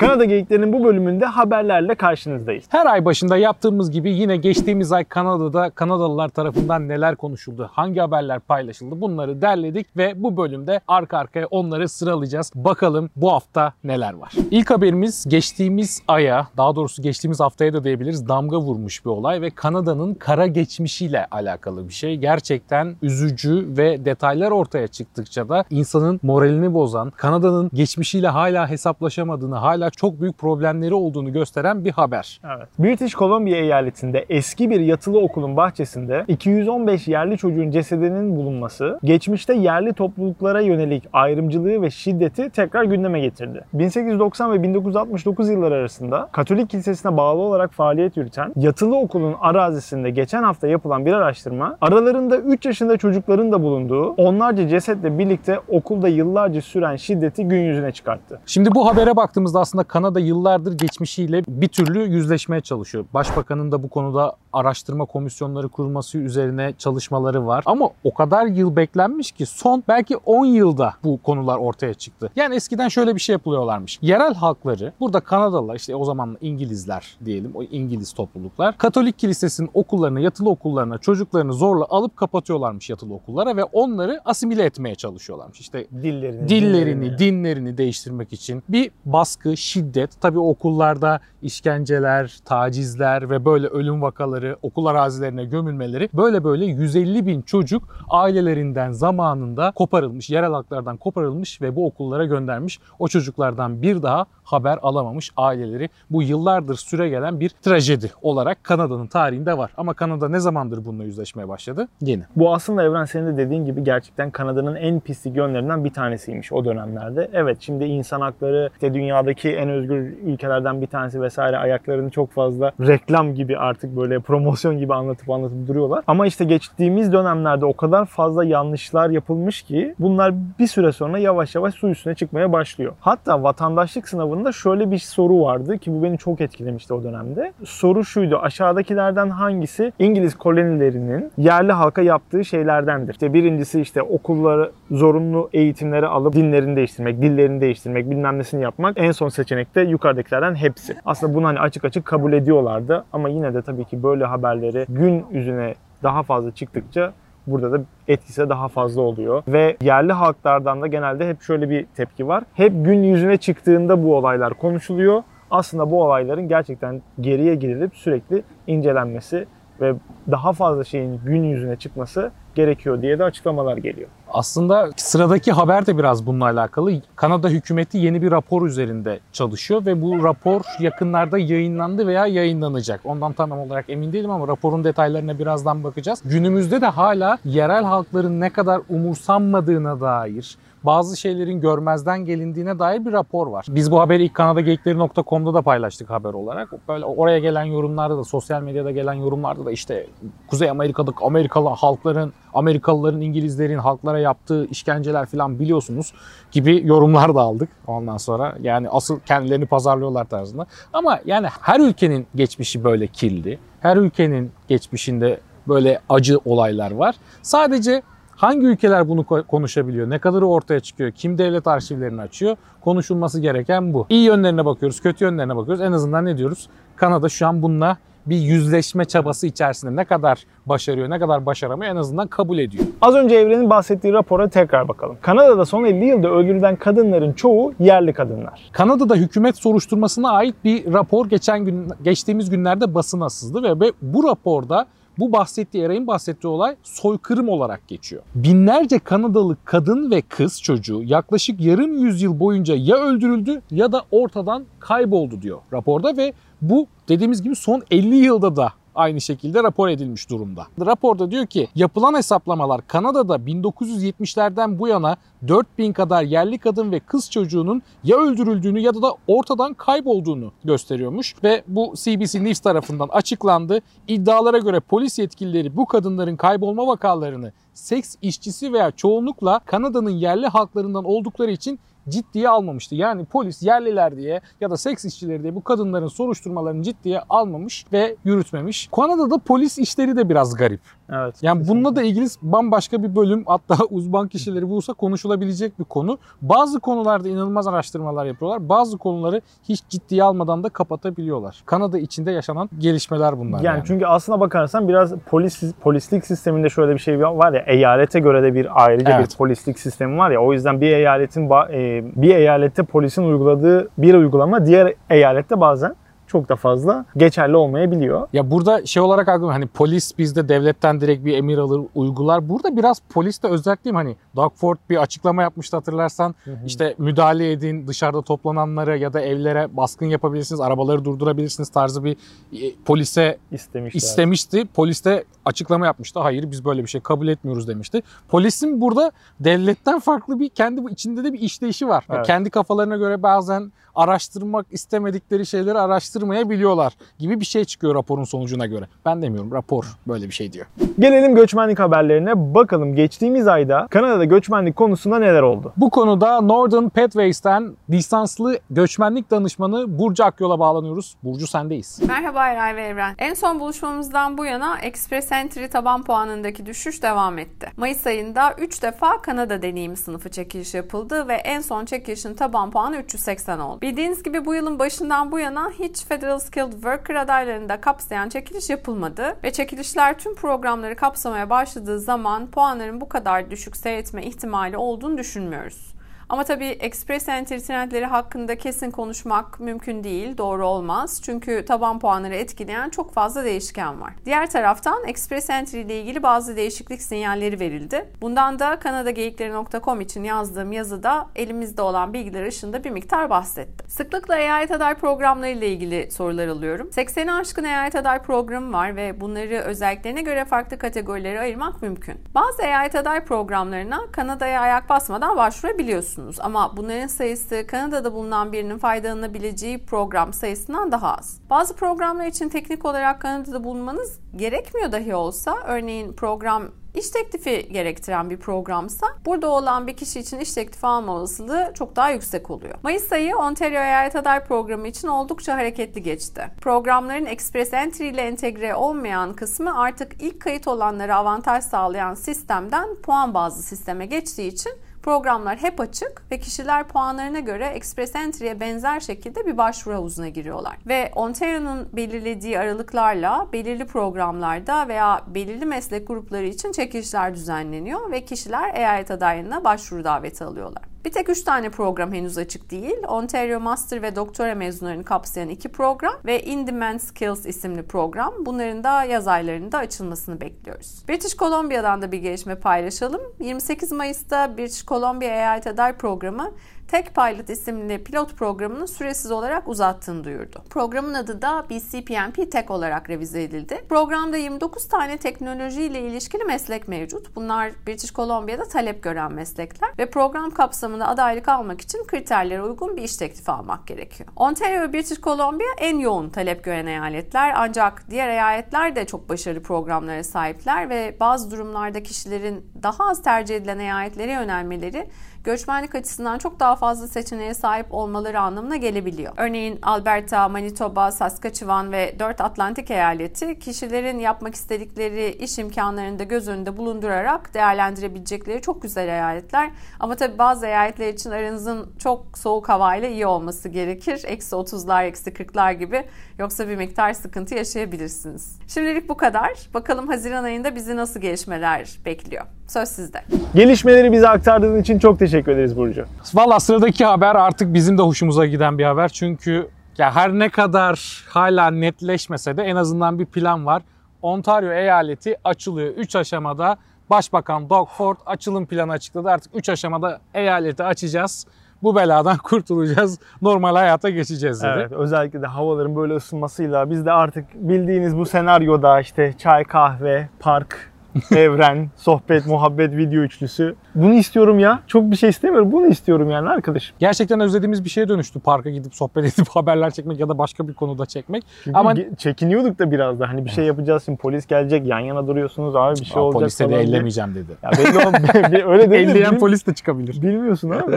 Kanada Geyiklerinin bu bölümünde haberlerle karşınızdayız. Her ay başında yaptığımız gibi yine geçtiğimiz ay Kanada'da Kanadalılar tarafından neler konuşuldu, hangi haberler paylaşıldı bunları derledik ve bu bölümde arka arkaya onları sıralayacağız. Bakalım bu hafta neler var. İlk haberimiz geçtiğimiz aya, daha doğrusu geçtiğimiz haftaya da diyebiliriz damga vurmuş bir olay ve Kanada'nın kara geçmişiyle alakalı bir şey. Gerçekten üzücü ve detaylar ortaya çıktıkça da insanın moralini bozan, Kanada'nın geçmişiyle hala hesaplaşamadığını, hala çok büyük problemleri olduğunu gösteren bir haber. Evet. British Columbia eyaletinde eski bir yatılı okulun bahçesinde 215 yerli çocuğun cesedinin bulunması geçmişte yerli topluluklara yönelik ayrımcılığı ve şiddeti tekrar gündeme getirdi. 1890 ve 1969 yılları arasında Katolik Kilisesi'ne bağlı olarak faaliyet yürüten yatılı okulun arazisinde geçen hafta yapılan bir araştırma aralarında 3 yaşında çocukların da bulunduğu onlarca cesetle birlikte okulda yıllarca süren şiddeti gün yüzüne çıkarttı. Şimdi bu habere baktığımızda aslında Kanada yıllardır geçmişiyle bir türlü yüzleşmeye çalışıyor. Başbakanın da bu konuda araştırma komisyonları kurulması üzerine çalışmaları var. Ama o kadar yıl beklenmiş ki son belki 10 yılda bu konular ortaya çıktı. Yani eskiden şöyle bir şey yapılıyorlarmış. Yerel halkları burada Kanadalılar işte o zaman İngilizler diyelim o İngiliz topluluklar Katolik kilisesinin okullarına yatılı okullarına çocuklarını zorla alıp kapatıyorlarmış yatılı okullara ve onları asimile etmeye çalışıyorlarmış. İşte Dillerini, dillerini, dinlerini değiştirmek için bir baskı, şiddet. Tabii okullarda işkenceler, tacizler ve böyle ölüm vakaları, okul arazilerine gömülmeleri böyle böyle 150 bin çocuk ailelerinden zamanında koparılmış, yerel halklardan koparılmış ve bu okullara göndermiş. O çocuklardan bir daha haber alamamış aileleri. Bu yıllardır süre gelen bir trajedi olarak Kanada'nın tarihinde var. Ama Kanada ne zamandır bununla yüzleşmeye başladı? Yeni. Bu aslında Evren senin de dediğin gibi gerçekten Kanada'nın en pislik yönlerinden bir tanesiymiş o dönemlerde. Evet şimdi insan hakları işte dünyadaki en özgür ülkelerden bir tanesi vesaire ayaklarını çok fazla reklam gibi artık böyle promosyon gibi anlatıp anlatıp duruyorlar. Ama işte geçtiğimiz dönemlerde o kadar fazla yanlışlar yapılmış ki bunlar bir süre sonra yavaş yavaş su üstüne çıkmaya başlıyor. Hatta vatandaşlık sınavında şöyle bir soru vardı ki bu beni çok etkilemişti o dönemde. Soru şuydu aşağıdakilerden hangisi İngiliz kolonilerinin yerli halka yaptığı şeylerdendir? İşte birincisi işte okulları zorunlu eğitimleri alıp dinlerini değiştirmek, dillerini değiştirmek, bilmem nesini yapmak. En son seçenekte yukarıdakilerden hepsi. Aslında bunu hani açık açık kabul ediyorlardı ama yine de tabii ki böyle haberleri gün yüzüne daha fazla çıktıkça burada da etkisi daha fazla oluyor. Ve yerli halklardan da genelde hep şöyle bir tepki var. Hep gün yüzüne çıktığında bu olaylar konuşuluyor. Aslında bu olayların gerçekten geriye gidilip sürekli incelenmesi ve daha fazla şeyin gün yüzüne çıkması gerekiyor diye de açıklamalar geliyor. Aslında sıradaki haber de biraz bununla alakalı. Kanada hükümeti yeni bir rapor üzerinde çalışıyor ve bu rapor yakınlarda yayınlandı veya yayınlanacak. Ondan tam olarak emin değilim ama raporun detaylarına birazdan bakacağız. Günümüzde de hala yerel halkların ne kadar umursanmadığına dair bazı şeylerin görmezden gelindiğine dair bir rapor var. Biz bu haberi ilk kanadageyikleri.com'da da paylaştık haber olarak. Böyle oraya gelen yorumlarda da, sosyal medyada gelen yorumlarda da işte Kuzey Amerika'daki Amerikalı halkların, Amerikalıların, İngilizlerin halklara yaptığı işkenceler falan biliyorsunuz gibi yorumlar da aldık ondan sonra. Yani asıl kendilerini pazarlıyorlar tarzında. Ama yani her ülkenin geçmişi böyle kirli. Her ülkenin geçmişinde böyle acı olaylar var. Sadece Hangi ülkeler bunu konuşabiliyor? Ne kadarı ortaya çıkıyor? Kim devlet arşivlerini açıyor? Konuşulması gereken bu. İyi yönlerine bakıyoruz, kötü yönlerine bakıyoruz. En azından ne diyoruz? Kanada şu an bununla bir yüzleşme çabası içerisinde ne kadar başarıyor, ne kadar başaramıyor en azından kabul ediyor. Az önce Evren'in bahsettiği rapora tekrar bakalım. Kanada'da son 50 yılda öldürülen kadınların çoğu yerli kadınlar. Kanada'da hükümet soruşturmasına ait bir rapor geçen gün geçtiğimiz günlerde basına sızdı ve bu raporda bu bahsettiği Eray'ın bahsettiği olay soykırım olarak geçiyor. Binlerce Kanadalı kadın ve kız çocuğu yaklaşık yarım yüzyıl boyunca ya öldürüldü ya da ortadan kayboldu diyor raporda ve bu dediğimiz gibi son 50 yılda da aynı şekilde rapor edilmiş durumda. Raporda diyor ki yapılan hesaplamalar Kanada'da 1970'lerden bu yana 4000 kadar yerli kadın ve kız çocuğunun ya öldürüldüğünü ya da, da ortadan kaybolduğunu gösteriyormuş ve bu CBC News tarafından açıklandı. İddialara göre polis yetkilileri bu kadınların kaybolma vakalarını seks işçisi veya çoğunlukla Kanada'nın yerli halklarından oldukları için ciddiye almamıştı. Yani polis yerliler diye ya da seks işçileri diye bu kadınların soruşturmalarını ciddiye almamış ve yürütmemiş. Kanada'da polis işleri de biraz garip. Evet. Yani bununla da ilgili bambaşka bir bölüm hatta uzman kişileri bulsa konuşulabilecek bir konu. Bazı konularda inanılmaz araştırmalar yapıyorlar. Bazı konuları hiç ciddiye almadan da kapatabiliyorlar. Kanada içinde yaşanan gelişmeler bunlar. Yani, Yani, çünkü aslına bakarsan biraz polis polislik sisteminde şöyle bir şey var ya eyalete göre de bir ayrıca Evet. bir polislik sistemi var ya o yüzden bir eyaletin ba- e, bir eyalette polisin uyguladığı bir uygulama diğer eyalette bazen çok da fazla geçerli olmayabiliyor. Ya burada şey olarak aklıma hani polis bizde devletten direkt bir emir alır uygular. Burada biraz polis de özellikle hani Doug Ford bir açıklama yapmıştı hatırlarsan. İşte müdahale edin dışarıda toplananlara ya da evlere baskın yapabilirsiniz, arabaları durdurabilirsiniz tarzı bir e, polise istemişler. istemişti. Polis de açıklama yapmıştı. Hayır biz böyle bir şey kabul etmiyoruz demişti. Polisin burada devletten farklı bir kendi içinde de bir işleyişi var. Ve Evet. Kendi kafalarına göre bazen araştırmak istemedikleri şeyleri araştırmayabiliyorlar gibi bir şey çıkıyor raporun sonucuna göre. Ben demiyorum rapor böyle bir şey diyor. Gelelim göçmenlik haberlerine. Bakalım geçtiğimiz ayda Kanada'da göçmenlik konusunda neler oldu? Bu konuda Northern Pathways'ten lisanslı göçmenlik danışmanı Burcu Akyol'a bağlanıyoruz. Burcu sendeyiz. Merhaba Eray ve Evren. En son buluşmamızdan bu yana Express Entry taban puanındaki düşüş devam etti. Mayıs ayında 3 defa Kanada deneyimi sınıfı çekiliş yapıldı ve en son çekilişin taban puanı 380 oldu. Bildiğiniz gibi bu yılın başından bu yana hiç Federal Skilled Worker adaylarını da kapsayan çekiliş yapılmadı ve çekilişler tüm programları kapsamaya başladığı zaman puanların bu kadar düşük seyretme ihtimali olduğunu düşünmüyoruz. Ama tabii Express Entry trendleri hakkında kesin konuşmak mümkün değil, doğru olmaz. Çünkü taban puanları etkileyen çok fazla değişken var. Diğer taraftan Express Entry ile ilgili bazı değişiklik sinyalleri verildi. Bundan da kanadageyikleri.com için yazdığım yazıda elimizde olan bilgiler ışığında bir miktar bahsettim. Sıklıkla eyalet aday programları ile ilgili sorular alıyorum. 80'i aşkın eyalet aday programı var ve bunları özelliklerine göre farklı kategorilere ayırmak mümkün. Bazı eyalet aday programlarına Kanada'ya ayak basmadan başvurabiliyorsunuz ama bunların sayısı Kanada'da bulunan birinin faydalanabileceği program sayısından daha az. Bazı programlar için teknik olarak Kanada'da bulunmanız gerekmiyor dahi olsa örneğin program İş teklifi gerektiren bir programsa burada olan bir kişi için iş teklifi alma olasılığı çok daha yüksek oluyor. Mayıs ayı Ontario Eyalet Aday Programı için oldukça hareketli geçti. Programların Express Entry ile entegre olmayan kısmı artık ilk kayıt olanlara avantaj sağlayan sistemden puan bazlı sisteme geçtiği için Programlar hep açık ve kişiler puanlarına göre Express Entry'ye benzer şekilde bir başvuru havuzuna giriyorlar. Ve Ontario'nun belirlediği aralıklarla belirli programlarda veya belirli meslek grupları için çekilişler düzenleniyor ve kişiler eyalet adaylığına başvuru daveti alıyorlar. Bir tek 3 tane program henüz açık değil. Ontario Master ve Doktora mezunlarını kapsayan iki program ve In Demand Skills isimli program. Bunların da yaz aylarında açılmasını bekliyoruz. British Columbia'dan da bir gelişme paylaşalım. 28 Mayıs'ta British Columbia Eyalet Aday Programı Tech Pilot isimli pilot programını süresiz olarak uzattığını duyurdu. Programın adı da BCPNP Tech olarak revize edildi. Programda 29 tane teknoloji ile ilişkili meslek mevcut. Bunlar British Columbia'da talep gören meslekler ve program kapsamında adaylık almak için kriterlere uygun bir iş teklifi almak gerekiyor. Ontario ve British Columbia en yoğun talep gören eyaletler ancak diğer eyaletler de çok başarılı programlara sahipler ve bazı durumlarda kişilerin daha az tercih edilen eyaletlere yönelmeleri göçmenlik açısından çok daha fazla seçeneğe sahip olmaları anlamına gelebiliyor. Örneğin Alberta, Manitoba, Saskatchewan ve 4 Atlantik eyaleti kişilerin yapmak istedikleri iş imkanlarını da göz önünde bulundurarak değerlendirebilecekleri çok güzel eyaletler. Ama tabii bazı eyaletler için aranızın çok soğuk havayla iyi olması gerekir. Eksi 30'lar, eksi 40'lar gibi. Yoksa bir miktar sıkıntı yaşayabilirsiniz. Şimdilik bu kadar. Bakalım Haziran ayında bizi nasıl gelişmeler bekliyor. Söz sizde. Gelişmeleri bize aktardığın için çok teşekkür ederiz Burcu. Valla sıradaki haber artık bizim de hoşumuza giden bir haber. Çünkü ya her ne kadar hala netleşmese de en azından bir plan var. Ontario eyaleti açılıyor. 3 aşamada Başbakan Doug Ford açılım planı açıkladı. Artık 3 aşamada eyaleti açacağız. Bu beladan kurtulacağız. Normal hayata geçeceğiz dedi. Evet, özellikle de havaların böyle ısınmasıyla biz de artık bildiğiniz bu senaryoda işte çay, kahve, park, evren, sohbet, muhabbet, video üçlüsü. Bunu istiyorum ya. Çok bir şey istemiyorum. Bunu istiyorum yani arkadaşım. Gerçekten özlediğimiz bir şeye dönüştü. Parka gidip sohbet edip haberler çekmek ya da başka bir konuda çekmek. Çünkü Ama çekiniyorduk da biraz da. Hani bir şey yapacağız şimdi polis gelecek yan yana duruyorsunuz abi bir şey Aa, olacak polise de ellemeyeceğim dedi. Ya belli ol- öyle mi? Elleyen polis de çıkabilir. Bilmiyorsun abi.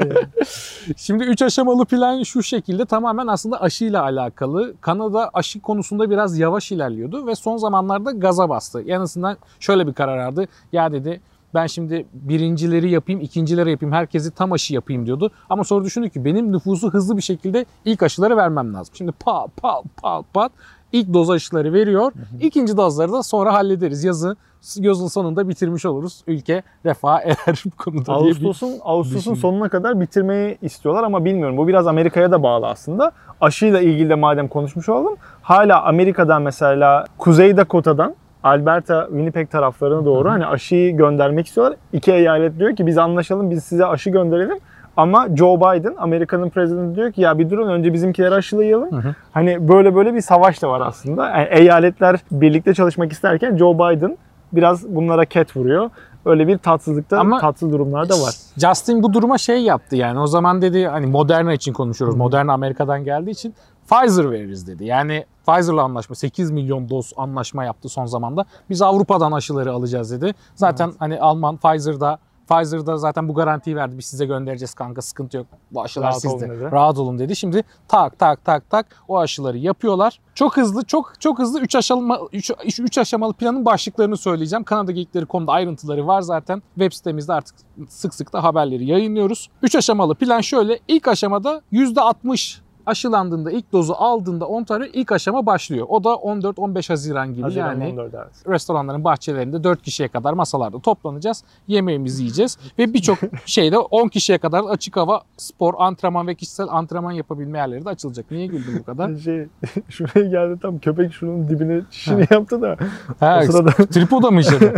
Şimdi 3 aşamalı plan şu şekilde tamamen aslında aşıyla alakalı. Kanada aşı konusunda biraz yavaş ilerliyordu ve son zamanlarda gaza bastı. En azından şöyle bir karar aldı. Ya dedi ben şimdi birincileri yapayım, ikincileri yapayım, herkesi tam aşı yapayım diyordu. Ama sonra düşündü ki benim nüfusu hızlı bir şekilde ilk aşıları vermem lazım. Şimdi pa pa pa pat ilk doz aşıları veriyor. İkinci dozları da sonra hallederiz. Yazı yazın sonunda bitirmiş oluruz. Ülke refah erer bu konuda Ağustos'un Ağustos'un sonuna kadar bitirmeyi istiyorlar ama bilmiyorum. Bu biraz Amerika'ya da bağlı aslında. Aşıyla ilgili de madem konuşmuş olalım. Hala Amerika'dan mesela Kuzey Dakota'dan Alberta, Winnipeg taraflarına doğru hani aşıyı göndermek istiyorlar. İki eyalet diyor ki biz anlaşalım biz size aşı gönderelim. Ama Joe Biden, Amerika'nın prezidenti diyor ki ya bir durun önce bizimkileri aşılayalım. Hı hı. Hani böyle böyle bir savaş da var aslında. Yani eyaletler birlikte çalışmak isterken Joe Biden biraz bunlara ket vuruyor. Öyle bir tatsızlıkta, Ama- tatsız durumlar da var. Justin bu duruma şey yaptı yani o zaman dedi hani Moderna için konuşuyoruz. Moderna Amerika'dan geldiği için Pfizer veririz dedi. Yani Pfizer'la anlaşma 8 milyon doz anlaşma yaptı son zamanda. Biz Avrupa'dan aşıları alacağız dedi. Zaten hani Alman Pfizer'da Pfizer'da zaten bu garantiyi verdi. Biz size göndereceğiz kanka sıkıntı yok. Bu aşılar Rahat sizde. olun dedi. Rahat olun dedi. Şimdi tak tak tak tak o aşıları yapıyorlar. Çok hızlı çok çok hızlı 3 aşamalı 3 3 aşamalı planın başlıklarını söyleyeceğim. Kanada Geekleri.com'da ayrıntıları var zaten. Web sitemizde artık sık sık da haberleri yayınlıyoruz. 3 aşamalı plan şöyle. İlk aşamada %60 aşılandığında ilk dozu aldığında Ontario ilk aşama başlıyor. O da 14-15 Haziran gibi Haziran yani 14 evet. restoranların bahçelerinde 4 kişiye kadar masalarda toplanacağız. Yemeğimizi yiyeceğiz ve birçok şeyde 10 kişiye kadar açık hava spor, antrenman ve kişisel antrenman yapabilme yerleri de açılacak. Niye güldün bu kadar? Şey, şuraya geldi tam köpek şunun dibine şişini yaptı da. Ha, O sırada tripoda mı işedi?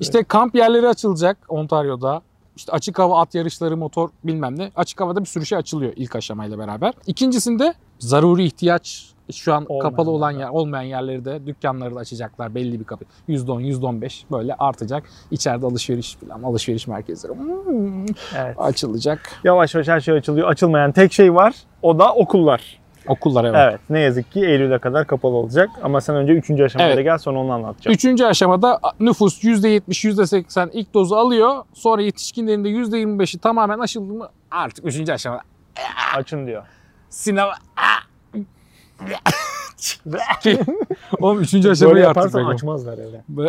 İşte kamp yerleri açılacak Ontario'da. İşte açık hava at yarışları, motor bilmem ne. Açık havada bir sürü şey açılıyor ilk aşamayla beraber. İkincisinde zaruri ihtiyaç şu an Olmayan kapalı olan yer, olmayan yerleri de dükkanları da açacaklar belli bir kapı. %10, %15 böyle artacak. İçeride alışveriş falan, alışveriş merkezleri hmm, evet. açılacak. yavaş yavaş her şey açılıyor. Açılmayan tek şey var. O da okullar. Okullar evet. Evet. Ne yazık ki Eylül'e kadar kapalı olacak. Ama sen önce 3. aşamaya Evet. gel sonra onu anlatacağım. Üçüncü aşamada nüfus %70, %80 ilk dozu alıyor. Sonra yetişkinlerin de %25'i tamamen aşıldı mı artık üçüncü aşamada Açın diyor. sinema Oğlum üçüncü aşamayı Böyle artık yaparsan bekliyorum. açmazlar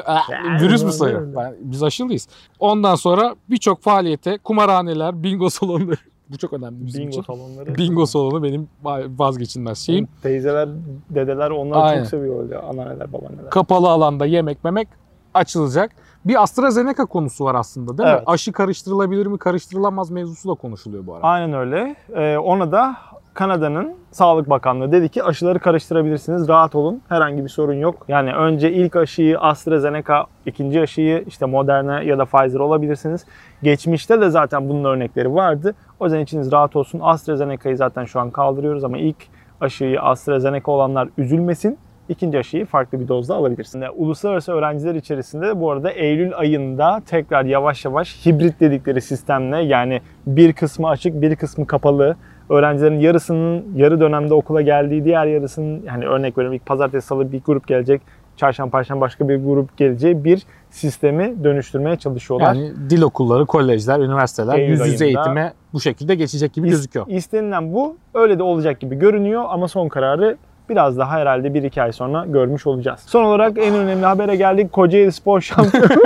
"Aa, Virüs mü sayıyor? Ben- biz aşılıyız. Ondan sonra birçok faaliyete kumarhaneler, bingo salonları. Bu çok önemli bizim Bingo için. salonları. Bingo salonu benim vazgeçilmez şeyim. Teyzeler, dedeler onlar Aynen. çok seviyor öyle. Anneanneler, babaanneler. Kapalı alanda yemek memek açılacak. Bir AstraZeneca konusu var aslında değil mi? Evet. Aşı karıştırılabilir mi, karıştırılamaz mevzusu da konuşuluyor bu ara. Aynen öyle. Ee, ona da Kanada'nın Sağlık Bakanlığı dedi ki aşıları karıştırabilirsiniz. Rahat olun. Herhangi bir sorun yok. Yani önce ilk aşıyı AstraZeneca, ikinci aşıyı işte Moderna ya da Pfizer olabilirsiniz. Geçmişte de zaten bunun örnekleri vardı. O yüzden içiniz rahat olsun. AstraZeneca'yı zaten şu an kaldırıyoruz ama ilk aşıyı AstraZeneca olanlar üzülmesin. İkinci aşıyı farklı bir dozda alabilirsin. Uluslararası öğrenciler içerisinde bu arada Eylül ayında tekrar yavaş yavaş hibrit dedikleri sistemle yani bir kısmı açık bir kısmı kapalı öğrencilerin yarısının yarı dönemde okula geldiği diğer yarısının yani örnek veriyorum ilk pazartesi salı bir grup gelecek çarşamba perşembe başka bir grup geleceği bir sistemi dönüştürmeye çalışıyorlar. Yani dil okulları, kolejler, üniversiteler Eylül yüz yüze eğitime bu şekilde geçecek gibi İs- gözüküyor. İstenilen bu. Öyle de olacak gibi görünüyor ama son kararı biraz daha herhalde 1-2 ay sonra görmüş olacağız. Son olarak en önemli habere geldik. Kocaeli Spor Şampiyonu.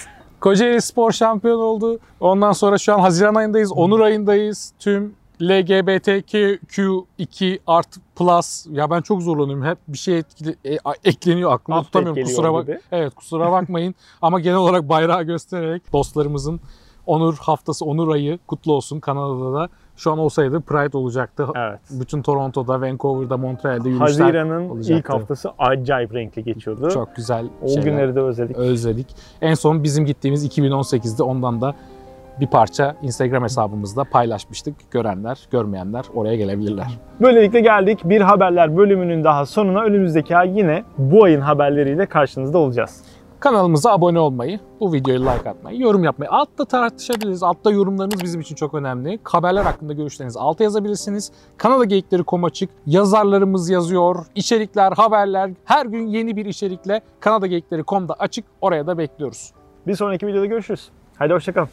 Kocaeli Spor şampiyon oldu. Ondan sonra şu an Haziran ayındayız, Onur ayındayız. Tüm LGBTQ2 artı plus ya ben çok zorlanıyorum. Hep bir şey etkili, e, ekleniyor aklıma Update tutamıyorum. Kusura bak. gibi. Evet kusura bakmayın ama genel olarak bayrağı göstererek dostlarımızın Onur haftası, Onur ayı kutlu olsun Kanada'da da. Şu an olsaydı Pride olacaktı. evet. Bütün Toronto'da, Vancouver'da, Montreal'de yürüyüşler Haziran'ın olacaktı. ilk haftası acayip renkli geçiyordu. çok güzel o şeyler. günleri de özledik. özledik. En son bizim gittiğimiz 2018'de ondan da bir parça Instagram hesabımızda paylaşmıştık. Görenler, görmeyenler oraya gelebilirler. Böylelikle geldik bir haberler bölümünün daha sonuna. Önümüzdeki ay yine bu ayın haberleriyle karşınızda olacağız. Kanalımıza abone olmayı, bu videoyu like atmayı, yorum yapmayı, altta tartışabiliriz. Altta yorumlarınız bizim için çok önemli. Haberler hakkında görüşlerinizi alta yazabilirsiniz. Kanada Geyikleri.com açık. Yazarlarımız yazıyor. içerikler, haberler. Her gün yeni bir içerikle Kanada Geyikleri.com'da açık. Oraya da bekliyoruz. Bir sonraki videoda görüşürüz. Haydi hoşçakalın.